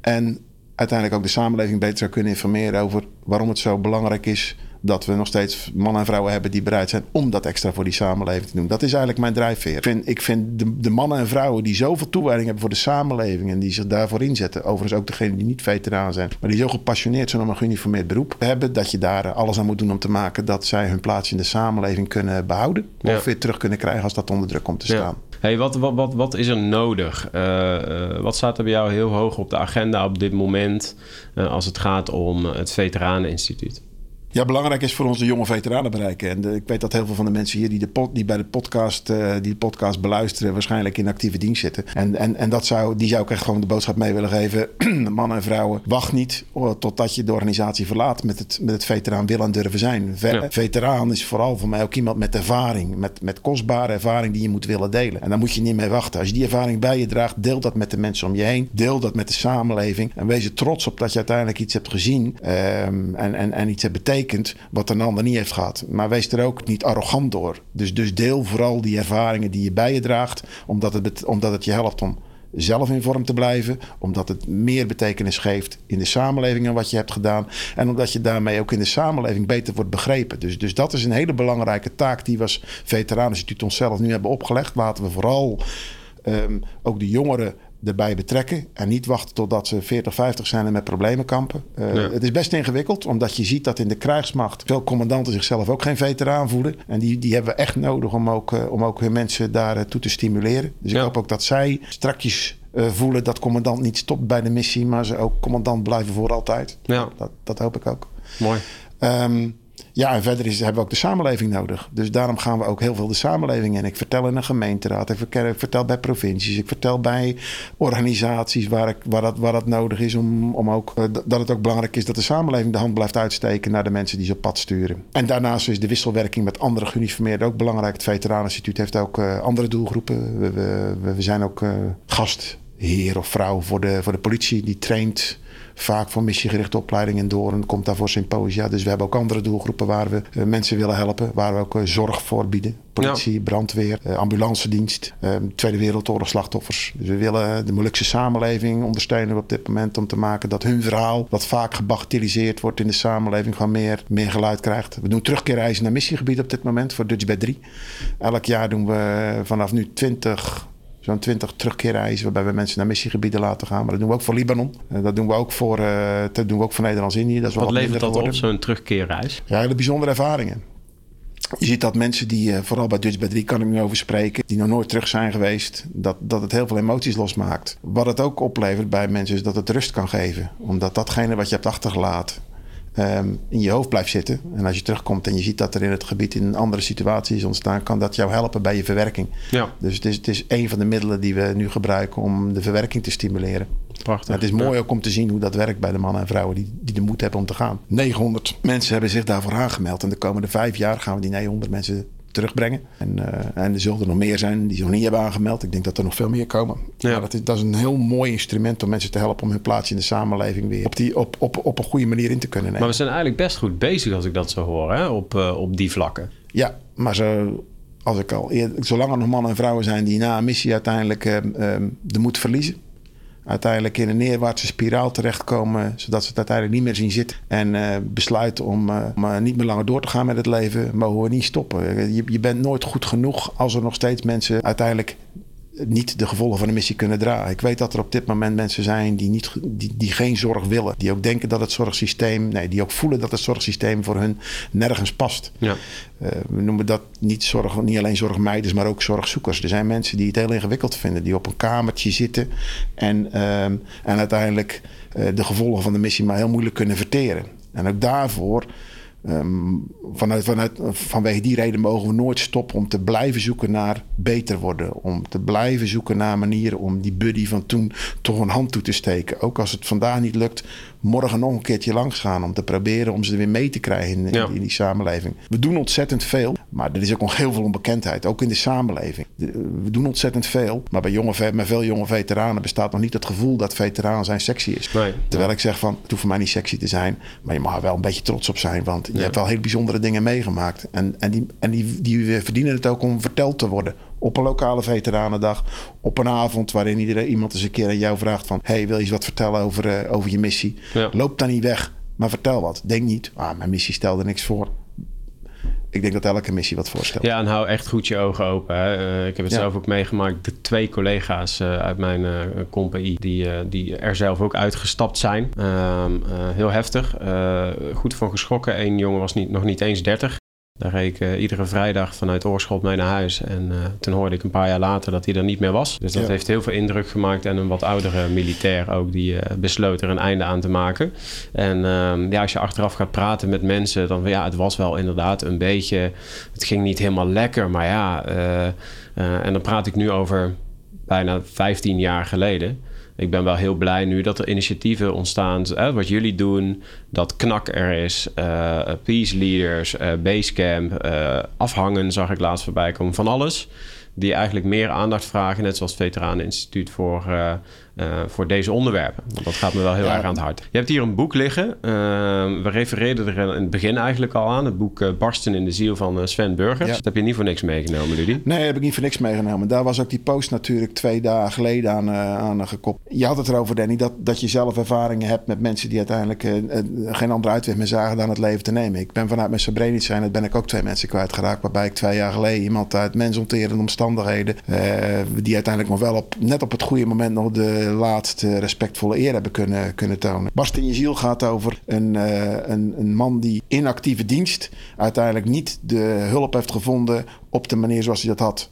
En uiteindelijk ook de samenleving beter zou kunnen informeren over waarom het zo belangrijk is dat we nog steeds mannen en vrouwen hebben die bereid zijn om dat extra voor die samenleving te doen. Dat is eigenlijk mijn drijfveer. Ik vind, ik vind de, de, mannen en vrouwen die zoveel toewijding hebben voor de samenleving en die zich daarvoor inzetten, overigens ook degenen die niet veteraan zijn, maar die zo gepassioneerd zijn om een geuniformeerd beroep hebben, dat je daar alles aan moet doen om te maken dat zij hun plaats in de samenleving kunnen behouden of weer terug kunnen krijgen als dat onder druk komt te staan. Hey, wat, wat, wat, wat is er nodig? Uh, uh, wat staat er bij jou heel hoog op de agenda op dit moment uh, als het gaat om het Veteraneninstituut? Ja, belangrijk is voor ons de jonge veteranen bereiken. En ik weet dat heel veel van de mensen hier die, de die bij de podcast, uh, die de podcast beluisteren, waarschijnlijk in actieve dienst zitten. En, en, en dat zou, die zou ik echt gewoon de boodschap mee willen geven. Mannen en vrouwen, wacht niet totdat je de organisatie verlaat met het, met het veteraan willen en durven zijn. Ve Veteraan is vooral voor mij ook iemand met ervaring, met, met kostbare ervaring die je moet willen delen. En daar moet je niet mee wachten. Als je die ervaring bij je draagt, deel dat met de mensen om je heen. Deel dat met de samenleving. En wees er trots op dat je uiteindelijk iets hebt gezien um, en, en, en iets hebt betekend wat een ander niet heeft gehad. Maar wees er ook niet arrogant door. Dus, dus deel vooral die ervaringen die je bij je draagt, omdat het, omdat het je helpt om zelf in vorm te blijven, omdat het meer betekenis geeft in de samenleving dan wat je hebt gedaan en omdat je daarmee ook in de samenleving beter wordt begrepen. Dus, dus dat is een hele belangrijke taak die we als Veteraneninstituut onszelf nu hebben opgelegd. Laten we vooral um, ook de jongeren erbij betrekken. En niet wachten totdat ze 40, 50 zijn en met problemen kampen. Uh, Het is best ingewikkeld, omdat je ziet dat in de krijgsmacht veel commandanten zichzelf ook geen veteraan voelen. En die, die hebben we echt nodig om ook, uh, om ook hun mensen daartoe uh, te stimuleren. Dus ja. ik hoop ook dat zij strakjes voelen dat commandant niet stopt bij de missie, maar ze ook commandant blijven voor altijd. Ja. Dat, dat hoop ik ook. Mooi. Um, ja, en verder is, hebben we ook de samenleving nodig. Dus daarom gaan we ook heel veel de samenleving in. Ik vertel in een gemeenteraad, ik vertel bij provincies, ik vertel bij organisaties waar, ik, waar, dat, waar dat nodig is. Om, om ook, uh, dat het ook belangrijk is dat de samenleving de hand blijft uitsteken naar de mensen die ze op pad sturen. En daarnaast is de wisselwerking met andere geuniformeerden ook belangrijk. Het Veteraneninstituut heeft ook uh, andere doelgroepen. We, we, zijn ook uh, gastheer of vrouw voor de, voor de politie die traint vaak voor missiegerichte opleidingen door en komt daarvoor symposia. Dus we hebben ook andere doelgroepen waar we uh, mensen willen helpen, waar we ook uh, zorg voor bieden. Politie, ja. brandweer, uh, ambulancedienst, Tweede Wereldoorlog slachtoffers. Dus we willen de Molukse samenleving ondersteunen op dit moment om te maken dat hun verhaal, wat vaak gebagatelliseerd wordt in de samenleving, gewoon meer, meer geluid krijgt. We doen terugkeerreizen naar missiegebied op dit moment voor Dutch Bed 3. Elk jaar doen we vanaf nu 20 zo'n 20 terugkeerreizen waarbij we mensen naar missiegebieden laten gaan. Maar dat doen we ook voor Libanon. Uh, dat doen we ook voor, uh, dat doen we ook voor Nederlands-Indië. Wat, wat levert dat op, zo'n terugkeerreis? Ja, hele bijzondere ervaringen. Je ziet dat mensen die, uh, vooral bij Dutch bij 3 kan ik nu over spreken, die nog nooit terug zijn geweest, dat, dat het heel veel emoties losmaakt. Wat het ook oplevert bij mensen is dat het rust kan geven. Omdat datgene wat je hebt achtergelaten, um, in je hoofd blijft zitten. En als je terugkomt en je ziet dat er in het gebied in een andere situatie is ontstaan, kan dat jou helpen bij je verwerking. Ja. Dus het is, het is een van de middelen die we nu gebruiken om de verwerking te stimuleren. Prachtig. het is mooi ja. ook om te zien hoe dat werkt bij de mannen en vrouwen die, die de moed hebben om te gaan. 900 mensen hebben zich daarvoor aangemeld. En de komende vijf jaar gaan we die 900 mensen terugbrengen. En, uh, en er zullen er nog meer zijn die zich nog niet hebben aangemeld. Ik denk dat er nog veel meer komen. Ja. Maar dat, is, dat is een heel mooi instrument om mensen te helpen om hun plaats in de samenleving weer op, die, op, op, op een goede manier in te kunnen nemen. Maar we zijn eigenlijk best goed bezig als ik dat zo hoor, hè? Op, uh, op die vlakken. Ja, maar zo, als ik al zolang er nog mannen en vrouwen zijn die na een missie uiteindelijk uh, de moed verliezen uiteindelijk in een neerwaartse spiraal terechtkomen, zodat ze het uiteindelijk niet meer zien zitten en uh, besluiten om, uh, om niet meer langer door te gaan met het leven, mogen we niet stoppen. Je, je bent nooit goed genoeg als er nog steeds mensen uiteindelijk niet de gevolgen van de missie kunnen dragen. Ik weet dat er op dit moment mensen zijn die, niet, die, die geen zorg willen. Die ook denken dat het zorgsysteem, nee, die ook voelen dat het zorgsysteem voor hun nergens past. Ja. Uh, we noemen dat niet, zorg, niet alleen zorgmeiders, maar ook zorgzoekers. Er zijn mensen die het heel ingewikkeld vinden, die op een kamertje zitten en, uh, en uiteindelijk uh, de gevolgen van de missie maar heel moeilijk kunnen verteren. En ook daarvoor Vanuit, vanwege die reden mogen we nooit stoppen om te blijven zoeken naar beter worden. Om te blijven zoeken naar manieren om die buddy van toen toch een hand toe te steken. Ook als het vandaag niet lukt, morgen nog een keertje langs gaan. Om te proberen om ze weer mee te krijgen in, in, die samenleving. We doen ontzettend veel, maar er is ook nog heel veel onbekendheid. Ook in de samenleving. we doen ontzettend veel, maar bij jonge, met veel jonge veteranen bestaat nog niet het gevoel dat veteraan zijn sexy is. Nee, Terwijl ik zeg van, het hoeft voor mij niet sexy te zijn. Maar je mag er wel een beetje trots op zijn, want je hebt wel heel bijzondere dingen meegemaakt. En, en, die, en die, die verdienen het ook om verteld te worden op een lokale veteranendag. Op een avond waarin iedereen, iemand eens een keer aan jou vraagt van... hey, wil je eens wat vertellen over, uh, over je missie? Loop dan niet weg, maar vertel wat. Denk niet, ah, mijn missie stelde niks voor. Ik denk dat elke missie wat voorstelt. Ja, en hou echt goed je ogen open. Hè. Uh, ik heb het zelf ook meegemaakt. De twee collega's uh, uit mijn compagnie... Die, die er zelf ook uitgestapt zijn. Ehm, heel heftig. goed van geschrokken. Eén jongen was niet, nog niet eens 30. Daar reed ik uh, iedere vrijdag vanuit Oorschot mee naar huis. En uh, toen hoorde ik een paar jaar later dat hij er niet meer was. Dus dat heeft heel veel indruk gemaakt. En een wat oudere militair ook, die uh, besloot er een einde aan te maken. En ehm, ja, als je achteraf gaat praten met mensen, dan ja, het was wel inderdaad een beetje... Het ging niet helemaal lekker, maar ja... en dan praat ik nu over bijna 15 jaar geleden ik ben wel heel blij nu dat er initiatieven ontstaan. Wat jullie doen, dat KNAK er is, uh, Peace Leaders, uh, Basecamp, uh, Afhangen zag ik laatst voorbij komen. Van alles die eigenlijk meer aandacht vragen, net zoals het Veteraneninstituut voor uh, voor deze onderwerpen. Want dat gaat me wel heel erg aan het hart. Je hebt hier een boek liggen. Uh, we refereerden er in het begin eigenlijk al aan. Het boek uh, Barsten in de ziel van Sven Burgers. Dat heb je niet voor niks meegenomen, Ludie? Nee, heb ik niet voor niks meegenomen. Daar was ook die post natuurlijk twee dagen geleden aan, aan gekoppeld. Je had het erover, Danny, dat, dat je zelf ervaringen hebt met mensen die uiteindelijk geen andere uitweg meer zagen dan het leven te nemen. Ik ben vanuit mijn Srebrenica dat ben ik ook twee mensen kwijtgeraakt. Waarbij ik twee jaar geleden iemand uit mensonterende omstandigheden, die uiteindelijk nog wel op, net op het goede moment nog de laatste respectvolle eer hebben kunnen, kunnen tonen. Barst in je ziel gaat over een, uh, een, een man die in actieve dienst uiteindelijk niet de hulp heeft gevonden op de manier zoals hij dat had.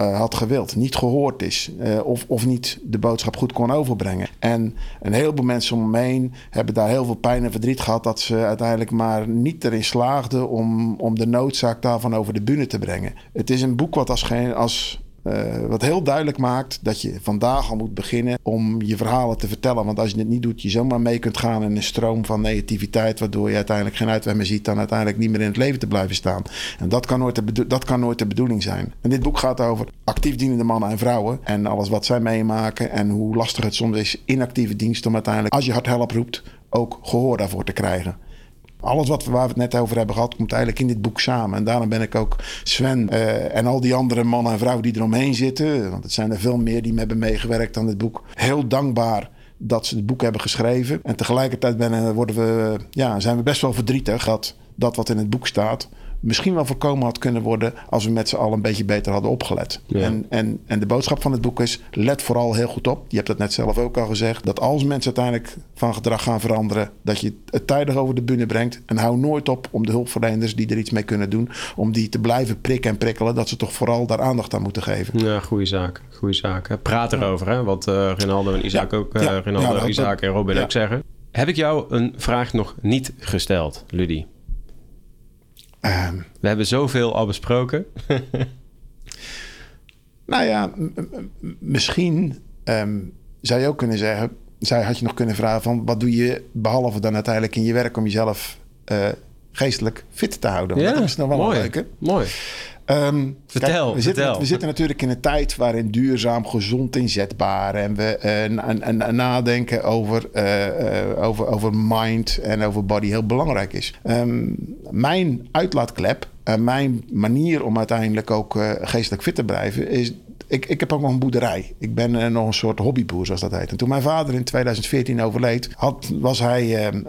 Uh, had gewild, niet gehoord is uh, of, of niet de boodschap goed kon overbrengen. En een heleboel mensen om me heen hebben daar heel veel pijn en verdriet gehad dat ze uiteindelijk maar niet erin slaagden om, om de noodzaak daarvan over de bühne te brengen. Het is een boek wat als, geen, als uh, wat heel duidelijk maakt dat je vandaag al moet beginnen om je verhalen te vertellen. Want als je het niet doet, je zomaar mee kunt gaan in een stroom van negativiteit, waardoor je uiteindelijk geen uitweg meer ziet, dan uiteindelijk niet meer in het leven te blijven staan. En dat kan nooit de, dat kan nooit de bedoeling zijn. En dit boek gaat over actief dienende mannen en vrouwen en alles wat zij meemaken en hoe lastig het soms is in actieve dienst om uiteindelijk, als je hard help roept, ook gehoor daarvoor te krijgen. Alles wat we, waar we het net over hebben gehad, komt eigenlijk in dit boek samen. En daarom ben ik ook Sven uh, en al die andere mannen en vrouwen die eromheen zitten, want het zijn er veel meer die me hebben meegewerkt aan dit boek, heel dankbaar dat ze het boek hebben geschreven. En tegelijkertijd ben, worden we, ja, zijn we best wel verdrietig dat dat wat in het boek staat misschien wel voorkomen had kunnen worden als we met z'n allen een beetje beter hadden opgelet. En, en, en de boodschap van het boek is: let vooral heel goed op. Je hebt het net zelf ook al gezegd. Dat als mensen uiteindelijk van gedrag gaan veranderen, dat je het tijdig over de bühne brengt. En hou nooit op om de hulpverleners die er iets mee kunnen doen, om die te blijven prikken en prikkelen. Dat ze toch vooral daar aandacht aan moeten geven. Ja, goede zaak. Goede zaak. Praat erover, hè? wat uh, Rinaldo en Isaac ook, uh, Rinaldo, Isaac en Robin ook zeggen. Heb ik jou een vraag nog niet gesteld, Ludie? Um, We hebben zoveel al besproken. nou ja, misschien um, zou je ook kunnen zeggen... Zij had je nog kunnen vragen van... wat doe je behalve dan uiteindelijk in je werk... om jezelf uh, geestelijk fit te houden? Ja, dat is nog wel mooi, een leuke. Mooi. Um, vertel, kijk, we, vertel. Zitten, we zitten natuurlijk in een tijd waarin duurzaam, gezond inzetbaar en we uh, nadenken over, uh, over, over mind en over body heel belangrijk is. Um, mijn uitlaatklep en mijn manier om uiteindelijk ook geestelijk fit te blijven is ik, ik heb ook nog een boerderij. Ik ben uh, nog een soort hobbyboer, zoals dat heet. En toen mijn vader in 2014 overleed, had, was hij uh,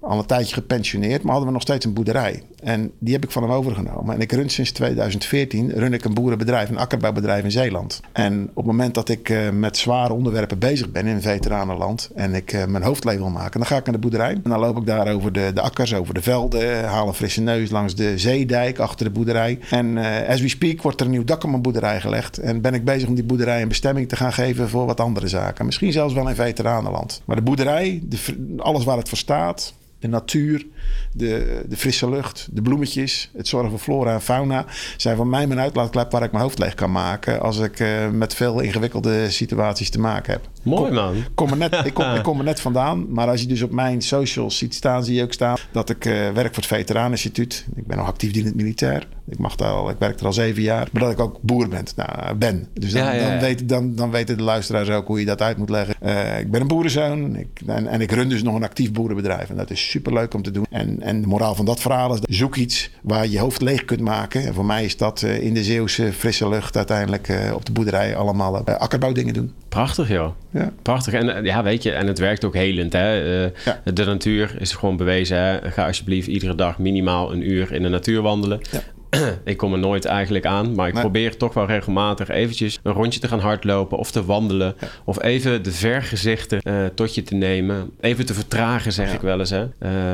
al een tijdje gepensioneerd, maar hadden we nog steeds een boerderij. En die heb ik van hem overgenomen. En ik run sinds 2014 run ik een boerenbedrijf, een akkerbouwbedrijf in Zeeland. En op het moment dat ik met zware onderwerpen bezig ben in veteranenland en ik mijn hoofdleven wil maken, dan ga ik naar de boerderij. En dan loop ik daar over de, de akkers, over de velden, haal een frisse neus langs de zeedijk achter de boerderij. En as we speak wordt er een nieuw dak op mijn boerderij gelegd. En ik bezig om die boerderij een bestemming te gaan geven voor wat andere zaken. Misschien zelfs wel in veteranenland. Maar de boerderij, de, alles waar het voor staat, de natuur, de, de frisse lucht, de bloemetjes, het zorgen voor flora en fauna zijn voor mij mijn uitlaatklep waar ik mijn hoofd leeg kan maken als ik uh, met veel ingewikkelde situaties te maken heb. Mooi kom, man. Kom er net, ik, kom, ik kom er net vandaan, maar als je dus op mijn socials ziet staan, zie je ook staan dat ik uh, werk voor het Veteraneninstituut. Ik ben nog actief in het militair. Ik, mag daar al, ik werk er al zeven jaar, maar dat ik ook boer ben. Nou, ben. Dus dan, ja, ja, ja. Dan, weet, dan, dan weten de luisteraars ook hoe je dat uit moet leggen. Uh, ik ben een boerenzoon ik, en, en ik run dus nog een actief boerenbedrijf en dat is super leuk om te doen. En, en de moraal van dat verhaal is: zoek iets waar je je hoofd leeg kunt maken. En voor mij is dat uh, in de Zeeuwse frisse lucht uiteindelijk uh, op de boerderij allemaal uh, akkerbouwdingen doen. Prachtig, joh. Ja. Prachtig. En ja, weet je, en het werkt ook helend. Hè? Ja. De natuur is gewoon bewezen. Hè? Ga alsjeblieft iedere dag minimaal een uur in de natuur wandelen. Ja. ik kom er nooit eigenlijk aan, maar ik nee. probeer toch wel regelmatig eventjes een rondje te gaan hardlopen of te wandelen. Ja. Of even de vergezichten uh, tot je te nemen. Even te vertragen, zeg ja. ik wel eens. Hè? Uh,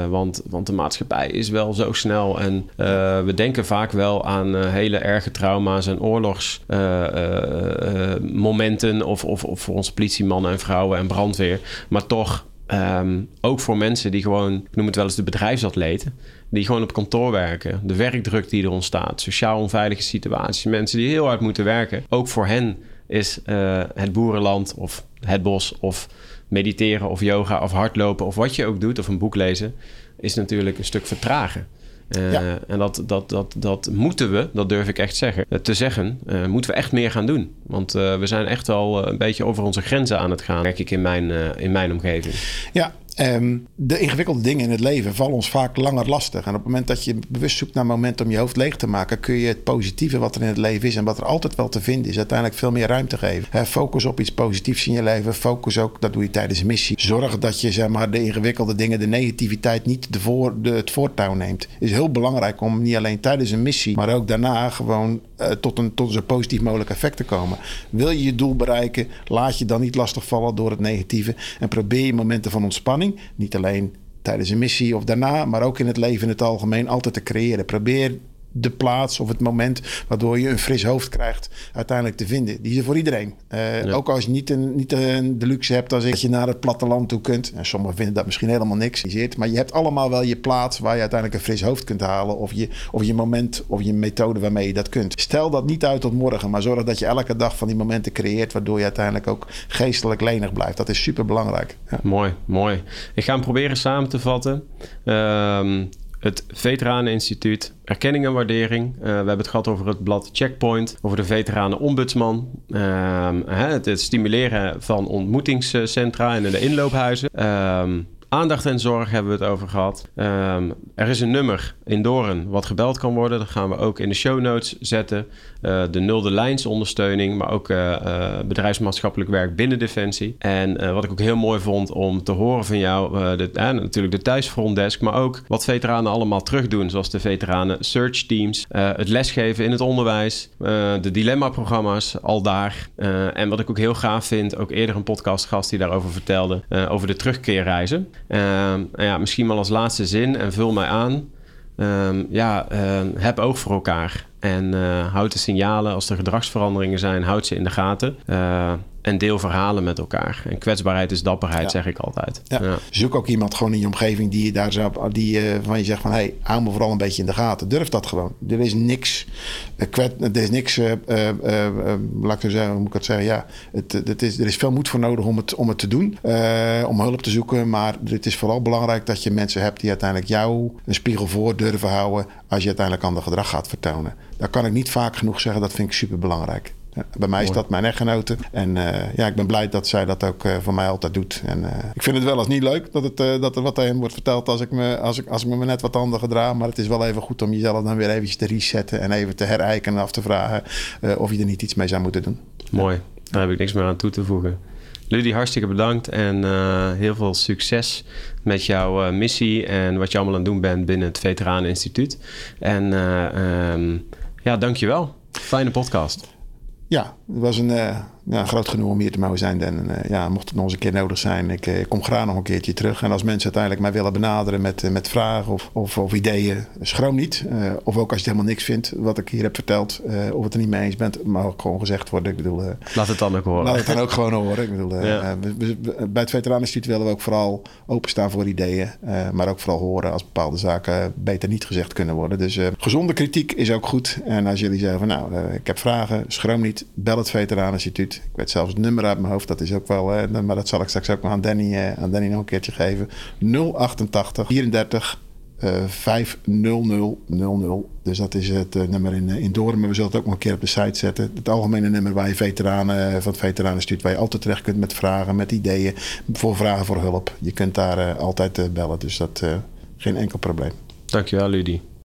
want, want de maatschappij is wel zo snel. En uh, we denken vaak wel aan hele erge trauma's en oorlogsmomenten. of, of, of voor onze politiemannen en vrouwen en brandweer. Maar toch Um, ook voor mensen die gewoon, ik noem het wel eens de bedrijfsatleten, die gewoon op kantoor werken. De werkdruk die er ontstaat, sociaal onveilige situaties, mensen die heel hard moeten werken. Ook voor hen is uh, het boerenland of het bos of mediteren of yoga of hardlopen of wat je ook doet of een boek lezen, is natuurlijk een stuk vertragen. Uh, ja. En dat, dat, dat, dat moeten we, dat durf ik echt zeggen, te zeggen, uh, moeten we echt meer gaan doen. Want we zijn echt al een beetje over onze grenzen aan het gaan, merk ik in mijn, in mijn omgeving. Ja, Um, de ingewikkelde dingen in het leven vallen ons vaak langer lastig. En op het moment dat je bewust zoekt naar moment om je hoofd leeg te maken, kun je het positieve wat er in het leven is en wat er altijd wel te vinden is, uiteindelijk veel meer ruimte geven. Focus op iets positiefs in je leven. Focus ook, dat doe je tijdens een missie. Zorg dat je zeg maar, de ingewikkelde dingen, de negativiteit niet de het voortouw neemt. Is heel belangrijk om niet alleen tijdens een missie, maar ook daarna gewoon uh, tot, een, tot zo positief mogelijk effect te komen. Wil je je doel bereiken, laat je dan niet lastigvallen door het negatieve en probeer je momenten van ontspanning niet alleen tijdens een missie of daarna, maar ook in het leven in het algemeen altijd te creëren. Probeer de plaats of het moment waardoor je een fris hoofd krijgt, uiteindelijk te vinden. Die is er voor iedereen. Uh, ja. Ook als je niet, een, niet een, de luxe hebt als dat je naar het platteland toe kunt. En sommigen vinden dat misschien helemaal niks. Maar je hebt allemaal wel je plaats waar je uiteindelijk een fris hoofd kunt halen. Of je, of je moment of je methode waarmee je dat kunt. Stel dat niet uit tot morgen, maar zorg dat je elke dag van die momenten creëert, waardoor je uiteindelijk ook geestelijk lenig blijft. Dat is super belangrijk. Ja. Mooi, mooi. Ik ga hem proberen samen te vatten. Um, het Veteraneninstituut, erkenning en waardering. Uh, we hebben het gehad over het blad Checkpoint, over de Veteranenombudsman. Uh, het, het, stimuleren van ontmoetingscentra en de inloophuizen. Uh, Aandacht en zorg hebben we het over gehad. Um, er is een nummer in Doren wat gebeld kan worden. Dat gaan we ook in de show notes zetten. Uh, de nulde lijnsondersteuning, maar ook uh, uh, bedrijfsmaatschappelijk werk binnen Defensie. En wat ik ook heel mooi vond om te horen van jou, natuurlijk de thuisfrontdesk, maar ook wat veteranen allemaal terugdoen, zoals de veteranen search teams, het lesgeven in het onderwijs, de dilemma-programma's al daar. en wat ik ook heel gaaf vind, ook eerder een podcastgast die daarover vertelde, over de terugkeerreizen. Uh, ja, misschien wel als laatste zin en vul mij aan. Um, ja, uh, heb oog voor elkaar. En uh, houd de signalen als er gedragsveranderingen zijn, houd ze in de gaten. Uh, en deel verhalen met elkaar. En kwetsbaarheid is dapperheid, ja. zeg ik altijd. Ja. Ja. Zoek ook iemand gewoon in je omgeving die je daar zou, die uh, van je zegt van hey, hou me vooral een beetje in de gaten. Durf dat gewoon. Er is niks, uh, kwet, er is niks, uh, laat ik zeggen, hoe moet ik het zeggen? Ja, het, het is, er is veel moed voor nodig om het, om het te doen, om hulp te zoeken. Maar het is vooral belangrijk dat je mensen hebt die uiteindelijk jou een spiegel voor durven houden als je uiteindelijk ander gedrag gaat vertonen. Daar kan ik niet vaak genoeg zeggen. Dat vind ik super belangrijk. Ja, bij mij is dat mijn echtgenote. En uh, ja, ik ben blij dat zij dat ook uh, voor mij altijd doet. En uh, ik vind het wel eens niet leuk dat, het, dat er wat aan wordt verteld als ik, me, als, ik, als ik me net wat anders gedraag. Maar het is wel even goed om jezelf dan weer eventjes te resetten en even te herijken en af te vragen of je er niet iets mee zou moeten doen. Mooi, daar heb ik niks meer aan toe te voegen. Ludie, hartstikke bedankt en heel veel succes met jouw missie en wat je allemaal aan het doen bent binnen het Veteraneninstituut. En um, ja, dankjewel. Fijne podcast. Ja, het was een ja, groot genoeg om hier te mogen zijn. En uh, ja, mocht het nog eens een keer nodig zijn, ik, uh, kom graag nog een keertje terug. En als mensen uiteindelijk mij willen benaderen met, uh, met vragen of, of, of, ideeën, schroom niet. of ook als je helemaal niks vindt wat ik hier heb verteld, of het er niet mee eens bent, mag ook gewoon gezegd worden. Ik bedoel, laat het dan ook horen. Laat het dan ook gewoon horen. Ik bedoel, ja. we, we, bij het Veteranenstituut willen we ook vooral openstaan voor ideeën, maar ook vooral horen als bepaalde zaken beter niet gezegd kunnen worden. Dus gezonde kritiek is ook goed. En als jullie zeggen van nou, ik heb vragen, schroom niet, bel het Ik weet zelfs het nummer uit mijn hoofd. Dat is ook wel, uh, maar dat zal ik straks ook nog aan Danny, uh, aan Danny nog een keertje geven. 088 34 uh, 50000. Dus dat is het uh, nummer in, in Doorn. Maar we zullen het ook nog een keer op de site zetten. Het algemene nummer waar je veteranen van het Veteranenstuurt... waar je altijd terecht kunt met vragen, met ideeën. Voor vragen voor hulp. Je kunt daar altijd bellen. Dus dat geen enkel probleem. Dankjewel, Ludie.